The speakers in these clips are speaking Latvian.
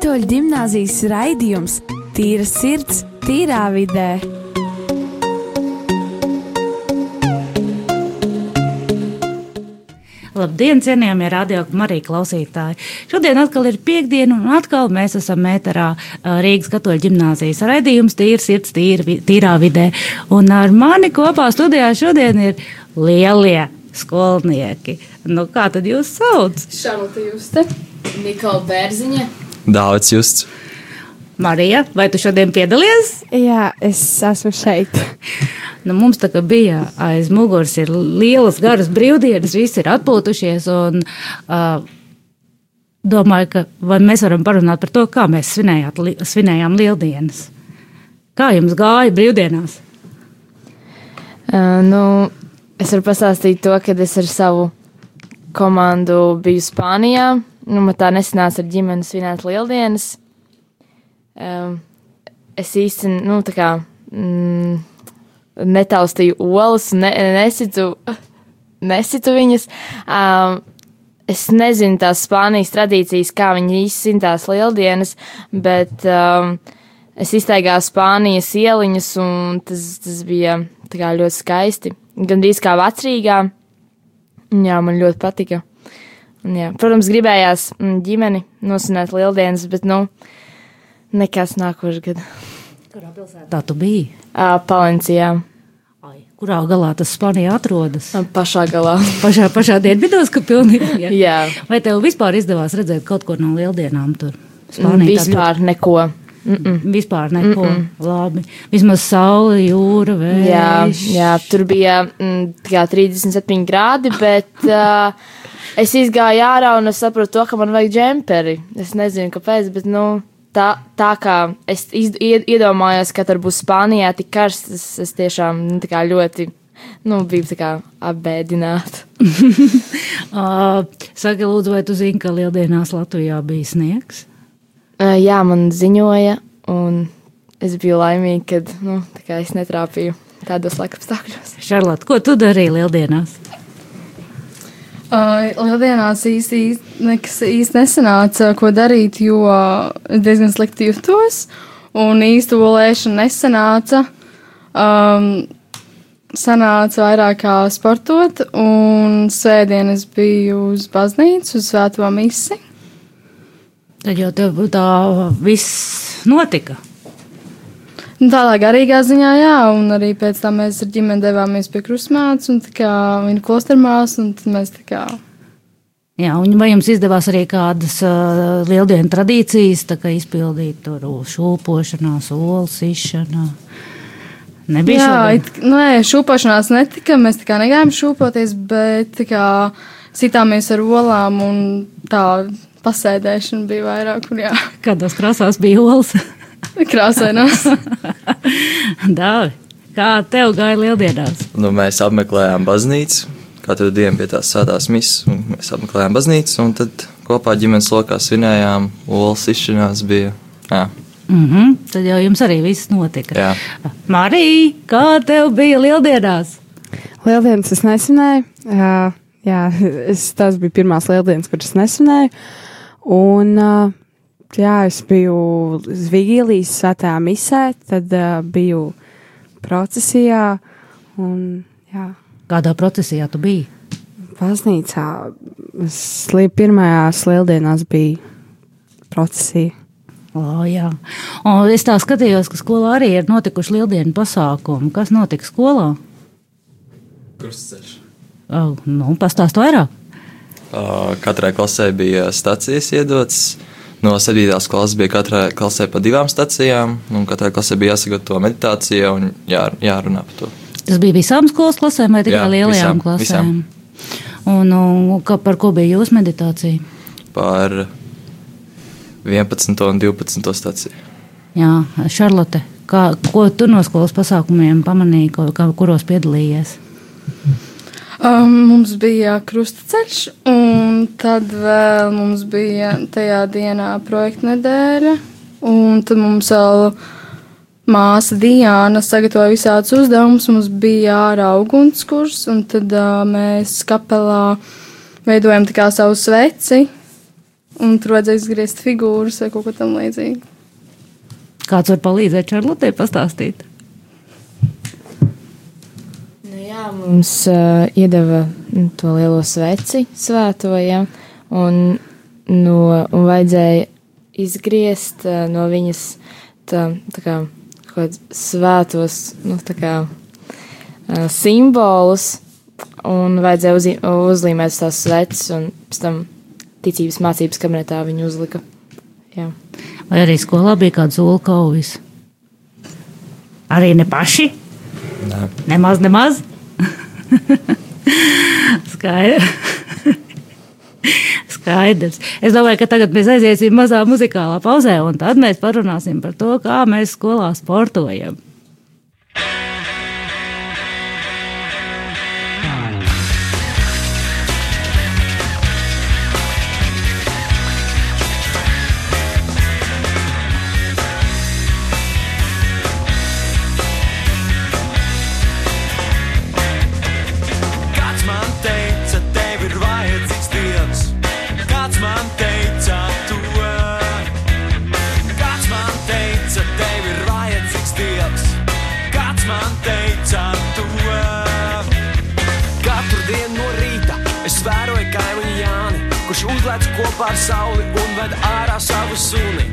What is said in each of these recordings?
Katoļu gimnāzijas raidījums Tīra sirds, tīrā vidē. Labdien, cienījamie radiokamā arī klausītāji! Šodien atkal ir piekdiena, un atkal mēs esam mēterā Rīgas katoļu ģimnāzijas raidījums Tīra sirds, tīra, tīrā vidē. Un ar mani kopā studijā šodien ir lielie skolnieki. Nu, kā tad jūs sauc? Šarlote Juste, Nikola Bērziņa. Dāvids Justs. Marija, vai tu šodien piedalies? Jā, es esmu šeit. Nu, mums tā kā bija aiz muguras ir lielas, garas brīvdienas, visi ir atpūtušies. Un, uh, domāju, ka mēs varam parunāt par to, kā mēs svinējāt, li, svinējām lieldienas. Kā jums gāja brīvdienās? Uh, nu, es varu pastāstīt to, ka es ar savu komandu biju Spānijā. Nu, man tā nesanāca ar ģimeni svinēt lieldienas. Um, es īsti, nu, tā kā. Mm, netaustīju olas, ne, nesitu, nesitu viņas. Um, es nezinu tās Spānijas tradīcijas, kā viņi izsina tās lieldienas, bet um, es iztaigāju Spānijas ieliņas, un tas, tas bija kā, ļoti skaisti. Gan drīz kā vecrīgā. Jā, man ļoti patika. Jā, protams, gribējās mm, ģimeni nosināt lieldienas, bet, nu, nekas nākošais gads. Kurā pilsētā tu biji? Uh, Palencijā. Ai, kurā galā tas Spānijā atrodas? Pašā galā. pašā, pašā dienvidos, ka pilnīgi. Jā. jā. Vai tev vispār izdevās redzēt kaut ko no lieldienām tur? Spānijā vispār ļoti... neko. Mm -mm. Vispār neko. Mm -mm. Labi. Vismaz saule, jūra, vējš. Jā, jā tur bija mm, jā, 37 grādi, bet uh, es izgāju ārā un es sapratu to, ka man vajag džemperi. Es nezinu, kāpēc, bet, nu, tā, tā kā es iedomājos, ka tur būs Spānijā tik karsts, es, es tiešām nu, ļoti nu, biju apbēdināta. uh, Saki, lūdzu, vai tu zini, ka Lieldienās Latvijā bija sniegs? Uh, jā, man ziņoja, un es biju laimīga, ka nu, es netrāpīju tādos laikapstākļos. Šarlot, ko tu darīji Lieldienās? Uh, Lieldienās īsti, īsti, nekas īsti nesanāca, ko darīt, jo diezgan slikti jutos, un īsti olēšana nesanāca. Um, sanāca vairāk kā sportot, un svētdien es biju uz baznīcu, uz svēto misi. Tad jau tev tā viss notika. Nu, tādā garīgā ziņā, jā, un arī pēc tam mēs ar ģimeni devāmies pie krustmātes un tā kā viņa klostermās, un tad mēs tā kā. Jā, un vai jums izdevās arī kādas uh, lieldienu tradīcijas, tā kā izpildīt tur šūpošanās, olas izšanā? Nebija Jā, it, nē, šūpošanās netika, mēs tā kā negājām šūpoties, bet tā kā sitāmies ar olām un tā pasēdēšana bija vairāk. Un, jā. Kādos krāsās bija olas? Krāsainās. Dāvi, kā tev gāja lieldienās? Nu, mēs apmeklējām baznīcu. Katru dienu pie tās sēdās misijas, un mēs apmeklējām baznīcu, un tad kopā ģimenes lokā svinējām, olas izšanās bija. Jā. Mm -hmm, tad jau jums arī viss notika. Jā. Marija, kā tev bija lieldienās? Lieldienas es nesvinēju. Uh, jā, es, tas bija pirmās lieldienas, kuras nesvinēju. Un uh, jā, es biju Zvigīlijas svētā misē, tad uh, biju procesijā. Un, jā. Kādā procesijā tu biji? Baznīcā. Slī, pirmajās lieldienās bija procesija. O, jā. Un es tā skatījos, ka skolā arī ir notikuši lieldienu pasākumi. Kas notika skolā? Krustceļš. Oh, nu, pastāst vairāk. Katrai klasē bija stācijas iedotas. No 7. klases bija katrai klasē pa divām stacijām, un katrai klasē bija jāsagatavo meditācija un jā, jārunā par to. Tas bija visām skolas klasēm vai tikai jā, lielajām visām, klasēm? Visām. Un, un ka, par ko bija jūsu meditācija? Par 11. un 12. stāciju. Jā, Šarlote, kā, ko tu no skolas pasākumiem pamanīji, ko, kuros piedalījies? Um, mums bija krustaceļš, un tad vēl mums bija tajā dienā projekta nedēļa. Un tad mums vēl māsa Diana sagatavoja visādus uzdevumus. Mums bija ārā ugunskurs, un tad uh, mēs kapelā veidojam savu sveci. un tur vajadzēja izgriezt figūras vai kaut ko tam līdzīgu. Kāds var palīdzēt Čārlotē pastāstīt? Nu, jā, mums uh, iedeva nu, to lielo sveci svēto, ja, un, no, un vajadzēja izgriezt uh, no viņas tā, tā kā kaut svētos, nu, tā kā uh, simbolus, un vajadzēja uz, uzlīmēt tās sveces, un pēc tam ticības mācības kabinetā viņu uzlika. Jā. Vai arī skolā bija kāds olu kauvis? Arī ne paši? Nē. Nemaz, nemaz. Skaidrs. Es domāju, ka tagad mēs aiziesim mazā muzikālā pauzē, un tad mēs parunāsim par to, kā mēs skolā sportojam. Kurš uzlēc kopā ar sauli un ved ārā savu suni.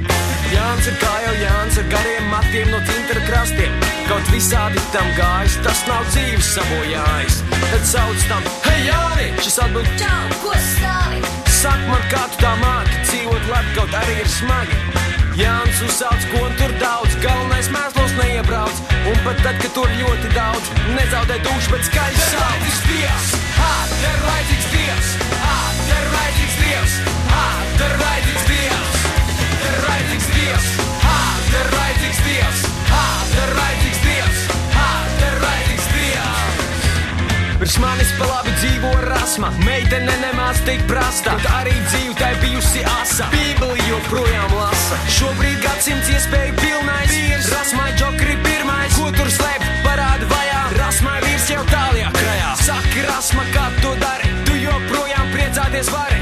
Jānis ir kā jau Jānis ar gariem matiem no tintera krastiem. Kaut visādi tam gājis, tas nav dzīves sabojājis. Tad sauc tam, hei Jāni, šis atbild, Čau, ko stāvi? Saka man, kā tu tā māki dzīvot labi, kaut arī ir smagi. Jānis uzsauc, ko tur daudz, galvenais mēslos neiebrauc. Un pat tad, kad tur ļoti daudz, nezaudē dušu, bet skaļi sauc. Dievs, ha, ir vajadzīgs Dievs, ha, vajadzīgs Dievs, ha, te ir vajadzīgs Dievs, te ir vajadzīgs Dievs, ha, te ir vajadzīgs Dievs, ha, te ir vajadzīgs Dievs, ha, te ir vajadzīgs Dievs. Pirms manis pa labi dzīvo rasma, meitene nemāc tik prasta. Kaut arī dzīve tai bijusi asa, Bībeli joprojām lasa. Šobrīd gadsimts iespēja pilnais, rasmai džokri pirmais. Ko tur slēp, parāda vajā, rasmai vīrs jau tālajā krajā. Saki, rasma, kā tu dari, tu joprojām priecāties vari.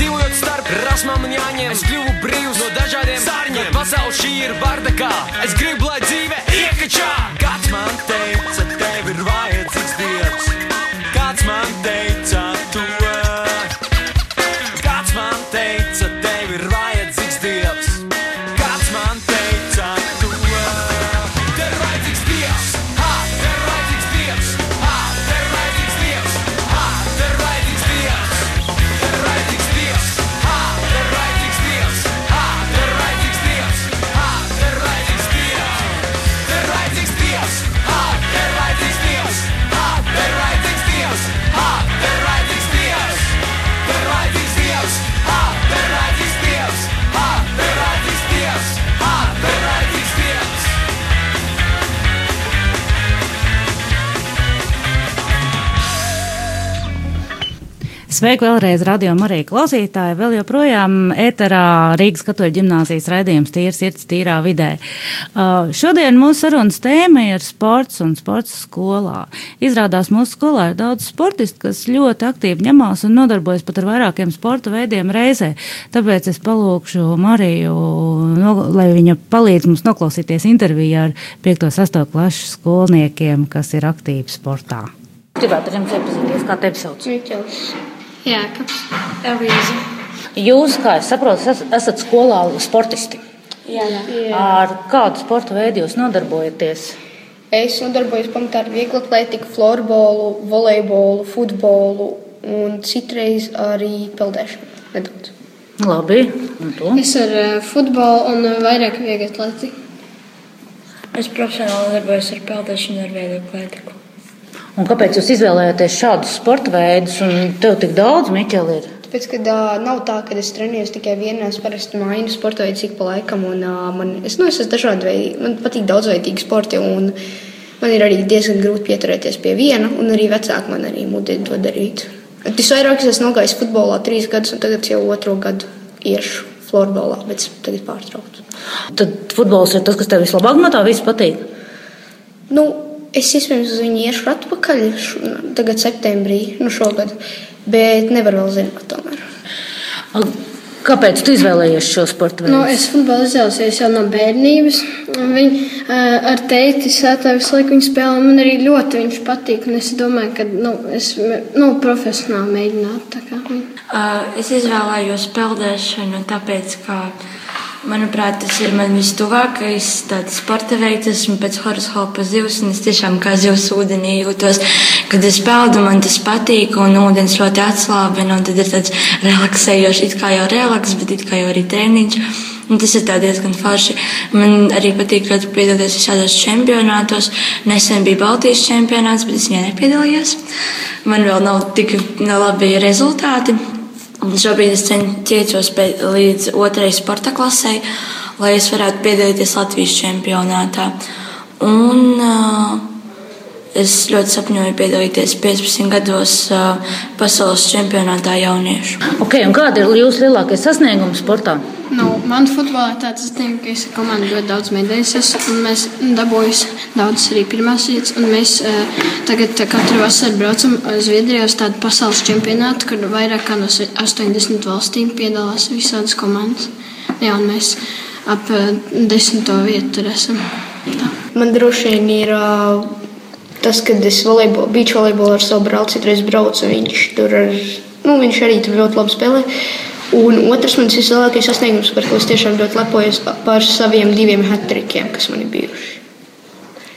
Dzīvojot starp rasmām un jāņem, es kļuvu brīvs no dažādiem sārņiem. Pasaule šī ir bardakā, es gribu, lai Sveiki vēlreiz, radio Marija klausītāji. Vēl joprojām ēterā Rīgas katoļu ģimnāzijas raidījums Tīra sirds tīrā vidē. Uh, šodien mūsu sarunas tēma ir sports un sports skolā. Izrādās mūsu skolā ir daudz sportistu, kas ļoti aktīvi ņemās un nodarbojas pat ar vairākiem sporta veidiem reizē. Tāpēc es palūkšu Mariju, no, lai viņa palīdz mums noklausīties intervijā ar 5. un 8. klašu skolniekiem, kas ir aktīvi sportā. Gribētu ar jums iepazīties, kā tevi sauc? Miķels. Jēkabs. Elīze. Jūs, kā es saprotu, es- esat skolā sportisti. Jā, jā. Ar kādu sporta veidu jūs nodarbojaties? Es nodarbojos pamatā ar vieglu atlētiku, florbolu, volejbolu, futbolu un citreiz arī peldēšanu. Nedaudz. Labi? Es ar uh, futbolu un vairāk vieglu atlētiku. Es profesionāli darbojos ar peldēšanu ar vieglu atlētiku. Un kāpēc jūs izvēlējāties šādus sporta veidus? Un tev tik daudz, Miķeli, ir? Tāpēc, ka uh, nav tā, ka es trenējos tikai vienā, es parasti mainu sporta veidu cik pa laikam. Un, uh, man, es, nu, es esmu dažādi veidi, man patīk daudzveidīgi sporti. Un, man ir arī diezgan grūti pieturēties pie viena, un arī vecāki man arī mudina to darīt. Visvairāk es esmu nogājis futbolā trīs gadus, un tagad jau otro gadu iešu florbolā, bet tagad pārtrauktu. Tad futbols ir tas, kas tev vislabāk no tā viss patīk. Nu, es iespējams uz viņu iešu atpakaļ š- tagad septembrī, nu šogad, bet nevaru vēl zināt tomēr. Kāpēc tu izvēlējies šo sporta veidu? Nu, es futbolu izvēlējos jau no bērnības. Viņi uh, ar tēti sētā visu laiku spēlē. un Man arī ļoti viņš patīk. Es domāju, ka nu, es nu, profesionāli mēģinātu. kā. Uh, es izvēlējos peldēšanu, tāpēc, ka, manuprāt, tas ir man vistuvākais tāds sporta veids. Esmu pēc horoskopa zivs, un es tiešām kā zivs ūdenī jūtos. Kad es peldu, man tas patīk, un ūdens ļoti atslābina, un tad ir tāds relaksējošs, it kā jau relaks, bet it kā jau arī treniņš. Un tas ir diezgan forši. Man arī patīk ļoti piedalīties visādos čempionātos. Nesen bija Baltijas čempionāts, bet es viņā nepiedalījos. Man vēl nav tik labi rezultāti. Šobrīd es cenšos līdz otrajai sporta klasē, lai es varētu piedalīties Latvijas čempionātā. Un, uh, Es ļoti sapņoju piedalīties 15 gados uh, pasaules čempionātā jauniešu. Okay, un kādi ir jūsu lielākie sasniegumi sportā? Nu, man futbolā ir tāds, zinu, ka es komandu ļoti daudz medaļas un mēs dabūjām daudzas arī pirmās vietas. un Mēs uh, tagad uh, katru vasaru braucam uz Zviedriju uz tādu pasaules čempionātu, kur vairāk kā no 80 valstīm piedalās visādas komandas. Jā, un mēs ap uh, desmito vietu tur esam. Tā. Man droši vien ir uh, tas, kad es volejbol, beach volejbolu ar savu brāli citreiz braucu. Viņš tur ar, nu, viņš arī tur ļoti labi spēlē. Un otrs mans vislielākais sasniegums, par ko es tiešām ļoti lepojos, par saviem diviem hatrikiem, kas man ir bijuši.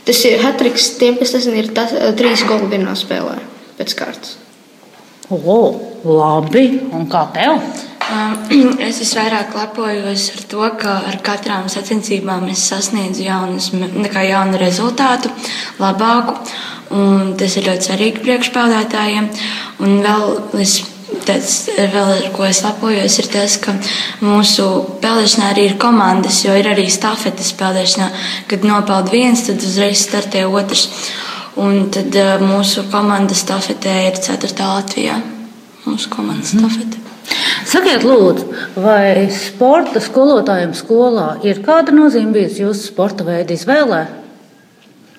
Tas ir hatriks tiem, kas tas ir tas, trīs goli vienā spēlē pēc kārtas. O, labi, un kā tev? Um, Es visvairāk lepojos ar to, ka ar katrām sacensībām es sasniedzu jaunus, nekā jaunu rezultātu, labāku. Un tas ir ļoti svarīgi priekšpēlētājiem. Un vēl es tāds, vēl ar ko es lepojos, ir tas, ka mūsu peldēšanā arī ir komandas, jo ir arī stafetes peldēšanā. Kad nopeld viens, tad uzreiz startē otrs. Un tad uh, mūsu komandas stafetē ir 4. Latvijā. Mūsu komandas mm -hmm. stafete. Sakiet, lūdzu, vai sporta skolotājiem skolā ir kāda nozīme bijusi jūsu sporta veidu izvēlē?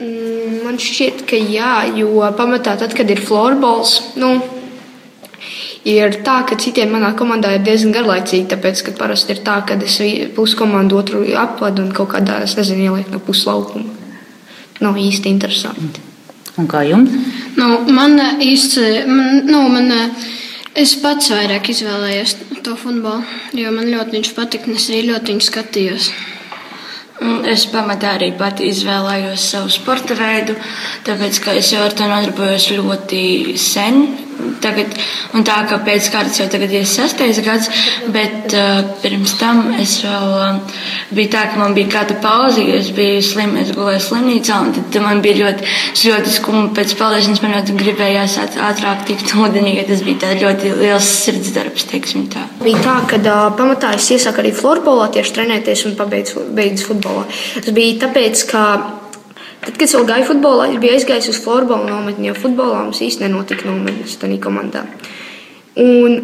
Mm, Man šķiet, ka jā, jo pamatā tad, kad ir florbols, nu, ir tā, ka citiem manā komandā ir diezgan garlaicīgi, tāpēc, ka parasti ir tā, ka es pusi komandu otru apvadu un kaut kādā, es nezinu, ielieku no puslaukuma. Nav īsti interesanti. Un kā jums? Nu, man īsti, man, nu, man, ā, es pats vairāk izvēlējos to futbolu, jo man ļoti viņš patika, un es arī ļoti viņu skatījos. Mm, Es pamatā arī pati izvēlējos savu sporta veidu, tāpēc ka es jau ar to nodarbojos ļoti sen. Tagad, un tā kā pēc kārtas jau tagad ir sastais gads, bet uh, pirms tam es vēl uh, biju tā, ka man bija kāda pauze, jo es biju slim, es gulēju slimnīcā, un tad man bija ļoti, ļoti skumji pēc peldēšanas, man ļoti gribējās āt- ātrāk tikt ūdenī, jo tas bija tā ļoti liels sirds darbs, teiksim tā. Bija tā, ka uh, pamatā es iesāku arī florbolā tieši trenēties un pabeidzu beidzu futbolā. Tas bija tāpēc, ka tad, kad es vēl gāju futbolā, es biju aizgājis uz florbolu nometni, jo futbolā mums īstenībā nenotika nometnes tajā komandā. Un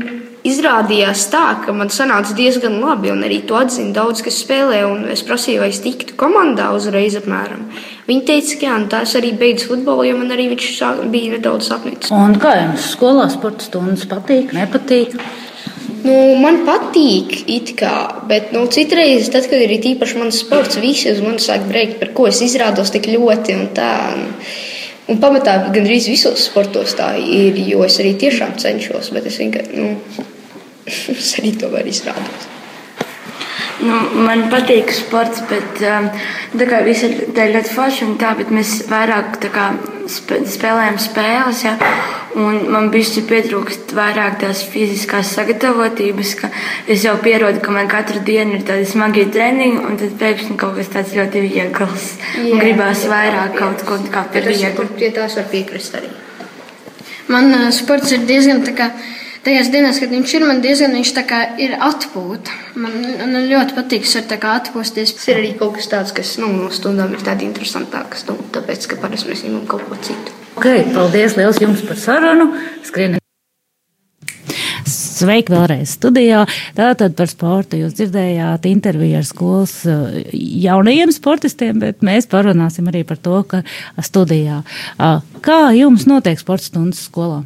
izrādījās tā, ka man sanāca diezgan labi, un arī to atzina daudz, kas spēlē. un Es prasīju, vai es tiktu komandā uzreiz apmēram. Viņi teica, ka jā, tā es arī beidzu futbolu, jo man arī viņš bija nedaudz sapnis. Un kā jums skolā sporta stundas patīk, nepatīk? Nu, man patīk, kā, bet nu, citreiz, tad, kad ir īpaši mans sports, visi uz mani sāk brēkt, par ko es izrādos tik ļoti. Un tā, un, un pamatā gandrīz visos sportos tā ir, jo es arī tiešām cenšos, bet es vienkārši, nu, es arī to varu izrādīt. Nu, man patīk sports, bet um, tā kā viss ir tā ļoti forši un tā, bet mēs vairāk tā kā sp spēlējam spēles, ja, un man bišķi pietrūkst vairāk tās fiziskās sagatavotības, ka es jau pierodu, ka man katru dienu ir tādi smagi treniņi, un tad pēkšņi kaut kas tāds ļoti viegls. Un gribās vairāk kaut ko kā par vieglu. pie tās var piekrist arī. Man uh, sports ir diezgan tā kā. Tajās dienās, kad viņš ir, man diezgan viņš tā kā ir atpūta. Man, man ļoti patīk, ka var tā kā atpūsties. Tas ir arī kaut kas tāds, kas nu, no stundām ir tāds interesantāks, nu, tāpēc, ka parasti mēs ņemam kaut ko citu. Okay, paldies liels jums par sarunu. Skrien Sveiki vēlreiz studijā. Tātad par sportu jūs dzirdējāt interviju ar skolas eh, jaunajiem sportistiem, bet mēs parunāsim arī par to, ka studijā. Kā jums notiek sporta stundas skolā?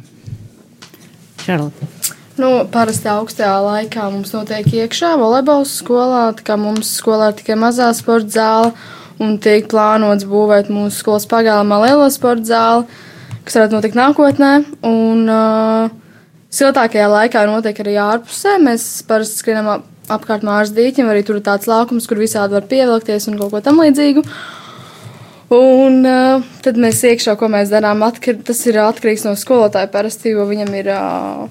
Šarlota. Nu, parasti augstajā laikā mums notiek iekšā volejbols skolā, tā kā mums skolā ir tikai mazā sporta zāle un tiek plānots būvēt mūsu skolas pagalmā lielo sporta zāli, kas varētu notikt nākotnē. Un, uh, Siltākajā laikā notiek arī ārpusē. Mēs parasti skrienam ap, apkārt mājas dīķim, arī tur ir tāds laukums, kur visādi var pievilkties un kaut ko tam līdzīgu. Un uh, tad mēs iekšā, ko mēs darām, atkar, tas ir atkarīgs no skolotāja parasti, jo viņam ir uh,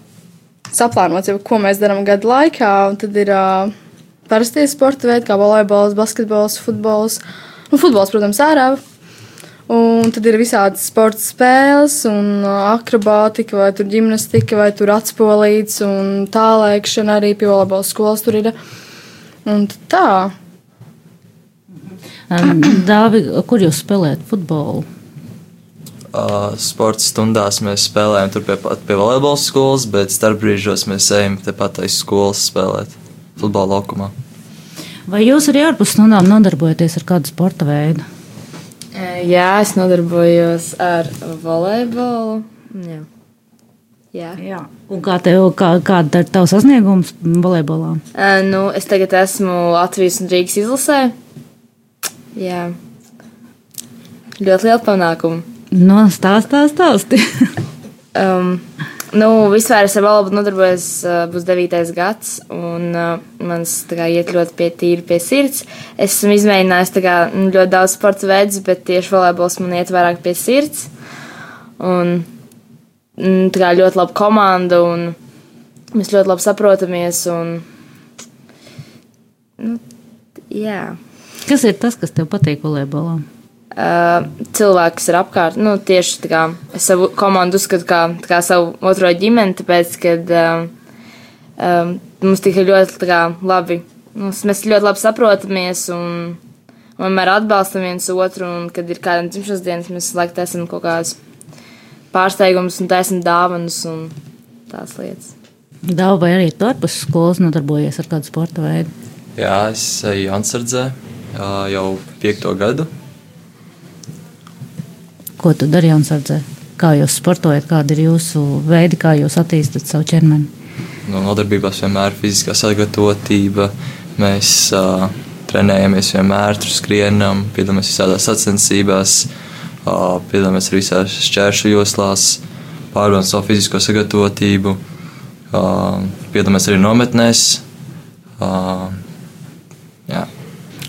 saplānots, jau, ko mēs darām gadu laikā. Tad ir uh, parastie sporta veidi, kā volejbols, basketbols, futbols. Un futbols, protams, ārā Un tad ir visādas sporta spēles, un akrobātika, vai tur gimnastika, vai tur atspolīts, un tālēkšana arī pie volejbola skolas tur ir. Un tā. Dāvi, kur jūs spēlējat futbolu? Uh, sporta stundās mēs spēlējam tur pie, pie volejbola skolas, bet starpbrīžos mēs ejam tepat aiz skolas spēlēt futbola laukumā. Vai jūs arī ārpus stundām nodarbojaties ar kādu sporta veidu? Jā, es nodarbojos ar volejbolu. Jā. Jā. Jā. Un kā tev, kā, kāda ir tavs sasniegums volejbolā? Uh, nu, es tagad esmu Latvijas un Rīgas izlasē. Jā. Ļoti liela panākuma. No stāstā stāsti. um, Nu, vispār es ar volejbolu nodarbojos, būs devītais gads, un uh, mans kā, iet ļoti pie tīri pie sirds. Es esmu izmēģinājis kā, nu, ļoti daudz sporta veidus, bet tieši volejbols man iet vairāk pie sirds. Un mm, tā kā ļoti laba komanda, un mēs ļoti labi saprotamies. Un, nu, jā. Kas ir tas, kas tev patīk volejbolā? Uh, cilvēki, kas ir apkārt. Nu, tieši tā kā es savu komandu uzskatu kā, kā savu otro ģimeni, tāpēc, ka um, um, mums tika ļoti kā, labi. Mums, mēs ļoti labi saprotamies un, un vienmēr atbalstam viens otru. Un, kad ir kāda dzimšanas dienas, mēs laikam esam kaut kādas pārsteigumus un taisam dāvanas un tās lietas. Dāvā vai arī tu ārpus skolas nodarbojies ar kādu sporta veidu? Jā, es eju Jansardzē jau piekto gadu. Ko tu dari Jansardzē? Kā jūs sportojat, kādi ir jūsu veidi, kā jūs attīstat savu ķermeni? No nu, nodarbībās vienmēr ir fiziskā sagatavotība. Mēs uh, trenējamies vienmēr, tur skrienam, piedalāmies visādās sacensībās, uh, piedalāmies arī visās šķēršu joslās, pārbaudām savu fizisko sagatavotību, uh, piedalāmies arī nometnēs. Uh.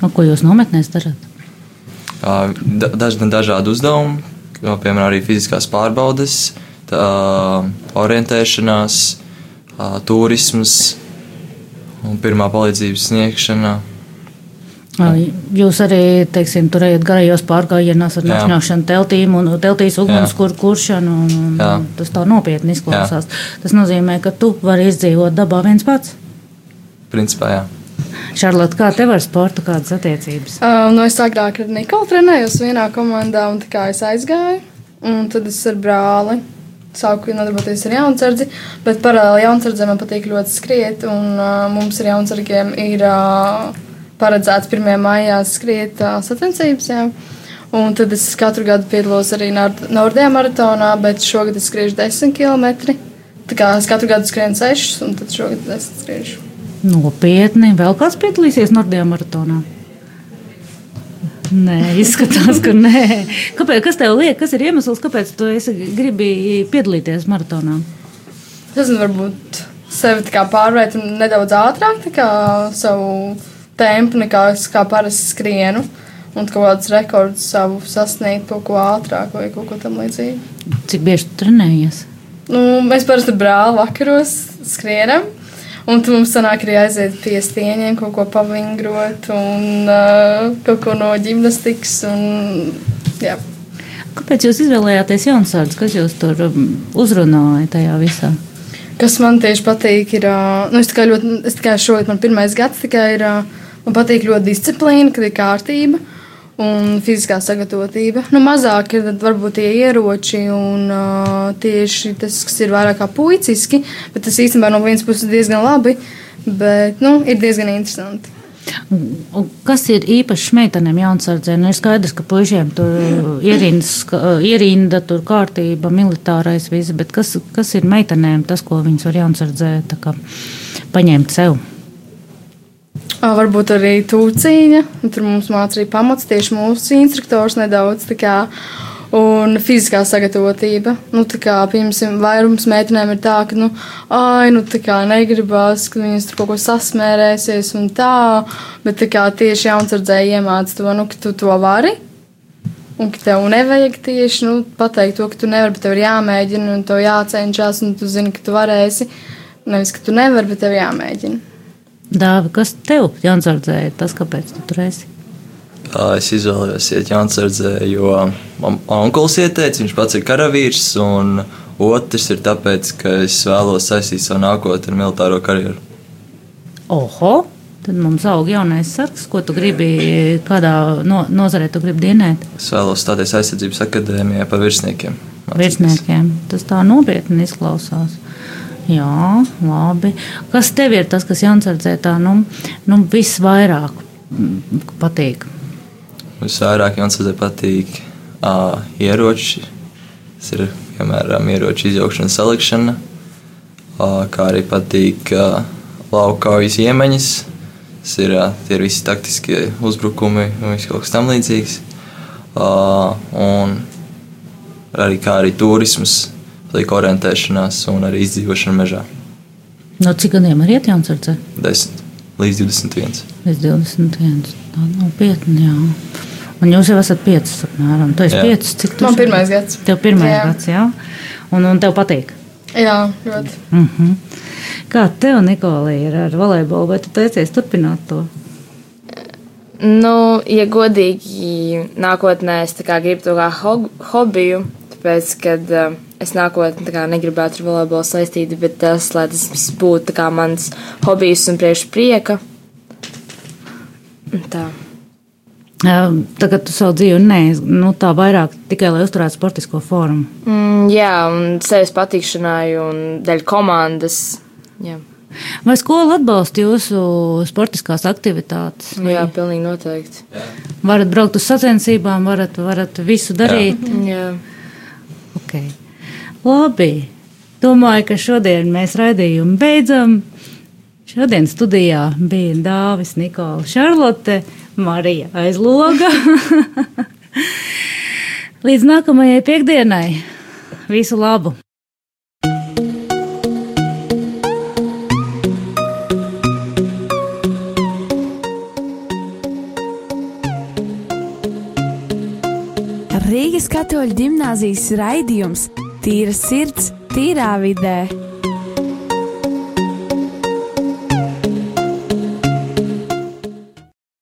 Un ko jūs nometnēs darat? Uh, daž, dažādi uzdevumi, piemēram, arī fiziskās pārbaudes, tā, orientēšanās, turisms un pirmā palīdzības sniegšana. Jūs arī, teiksim, tur ejat garajos pārgājienos ar nakšņošanu teltīm un teltīs ugunskura kuršanu. Un, un, tas tā nopietni izklausās. Jā. Tas nozīmē, ka tu vari izdzīvot dabā viens pats. Principā, jā. Šarlote, kā tev ar sportu, kādas attiecības? Uh, nu es agrāk ar Nikolu trenējos vienā komandā, un tā kā es aizgāju, un tad es ar brāli sāku nodarboties ar jaunsardzi, bet paralēli jaunsardzēm man patīk ļoti skriet, un uh, mums ar jaunsargiem ir uh, paredzēts 1. maijā skriet uh, sacensības. Jā. Un tad es katru gadu piedalos arī Nordijā maratonā, bet šogad es skriežu 10 km. Tā kā es katru gadu skrienu 6, un tad šogad es skriežu. Nopietni. Vēl kāds piedalīsies Nordijā maratonā? Nē, izskatās, ka nē. Kāpēc, kas tev liek, kas ir iemesls, kāpēc tu gribi piedalīties maratonā? Tas varbūt sevi pārvērt nedaudz ātrāk, kā savu tempu, nekā es kā parasti skrienu. Un kaut kādus rekordus savu sasniegt kaut ko ātrāk vai kaut ko tamlīdzīgu. Cik bieži tu trenējies? Nu, mēs parasti brāli vakaros skrienam. Un tu mums sanāk arī aiziet pie stieņiem, kaut ko pavingrot un uh, kaut ko no ģimnastikas. Un, jā. Kāpēc jūs izvēlējāties Jansārdu? Kas jūs tur um, uzrunāja tajā visā? Kas man tieši patīk, ir, ā, nu, es tikai ļoti, es tikai šogad, man pirmais gads tikai ir, ā, man patīk ļoti disciplīna, kad ir kārtība un fiziskā sagatavotība. Nu, mazāk ir varbūt tie ieroči un ā, tieši tas, kas ir vairāk kā puiciski, bet tas īstenībā no vienas puses diezgan labi, bet, nu, ir diezgan interesanti. Kas ir īpašs meitenēm jaunsardzē? Nu, ir skaidrs, ka puišiem tur ierindas, ierinda, tur kārtība, militārais viss, bet kas, kas ir meitenēm tas, ko viņas var jaunsardzē paņemt sev? Varbūt arī tūciņa. Tur mums mācīja arī pamats tieši mūsu instruktors nedaudz. Un fiziskā sagatavotība. Nu, kā, piemēram, vairums meitenēm ir tā, ka, nu, ai, nu, tā kā negribas, ka viņas tur kaut ko sasmērēsies un tā. Bet tā kā tieši jaunsardzēji iemāca to, nu, ka tu to vari. Un ka tev nevajag tieši nu, pateikt to, ka tu nevari, bet tev ir jāmēģina un tev jācenšas, un tu zini, ka tu varēsi. Nevis, ka tu nevari, bet tev jāmēģina. Dāvi, kas tev jaunsardzē ir tas, kāpēc tu tur esi? Es izvēlējos iet Jansardzē, jo man onkulis ieteica, viņš pats ir karavīrs, un otrs ir tāpēc, ka es vēlos saistīt savu nākotni ar militāro karjeru. Oho! Tad mums aug jaunais sargs, ko tu gribi, kādā no, nozarē tu gribi dienēt. Es vēlos stāties aizsardzības akadēmijā par virsniekiem. Virsniekiem. Tas tā nopietni izklausās. Jā, labi. Kas tev ir tas, kas Jansardzē tā nu, nu visvairāk patīk? Visvairāk Jansardzē patīk ā, ieroči. Tas ir piemēram ieroču izjaukšana, salikšana, ā, kā arī patīk ā, laukaujas iemaņas. Tas ir, ā, tie ir visi taktiskie uzbrukumi un viss kaut kas tam līdzīgs. Ā, Un arī kā arī turisms, patīk orientēšanās un arī izdzīvošana mežā. No cik gadiem ir iet Jansardzē? 10 līdz 21. Līdz 21. Tā nopietni, jā. Un jūs jau esat piecus apmēram. Tu esi Jā. piecus, cik tu Man pirmais gads. Tev pirmais Jā. gads, jā. Un, un tev patīk. Jā, ļoti. Mm -hmm. Kā tev, Nikolai, ir ar volejbolu? Vai tu teicies turpināt to? Nu, ja godīgi, nākotnē es gribu to kā ho hobiju, tāpēc, kad uh, es nākotnē negribētu ar volejbolu saistīt, bet tas, lai tas būtu mans hobijs un priekš prieka. Un Tā. Jā, Tagad tu savu dzīvi nē, nu, tā vairāk tikai lai uzturētu sportisko formu. Mm, jā, un sevis patīkšanai un dēļ komandas. Jā, Vai skola atbalsta jūsu sportiskās aktivitātes? Nu, jā pilnīgi noteikti. Varat braukt uz sacensībām, varat, varat visu darīt. Jā. Okay. Labi. Domāju, ka šodien mēs raidījumu beidzam. Šodien studijā bija Dāvis, Nikola, Šarlote, Marija aizloga. Līdz nākamajai piekdienai. Visu labu! Rīgas katoļu ģimnāzijas raidījums Tīra sirds, tīrā vidē.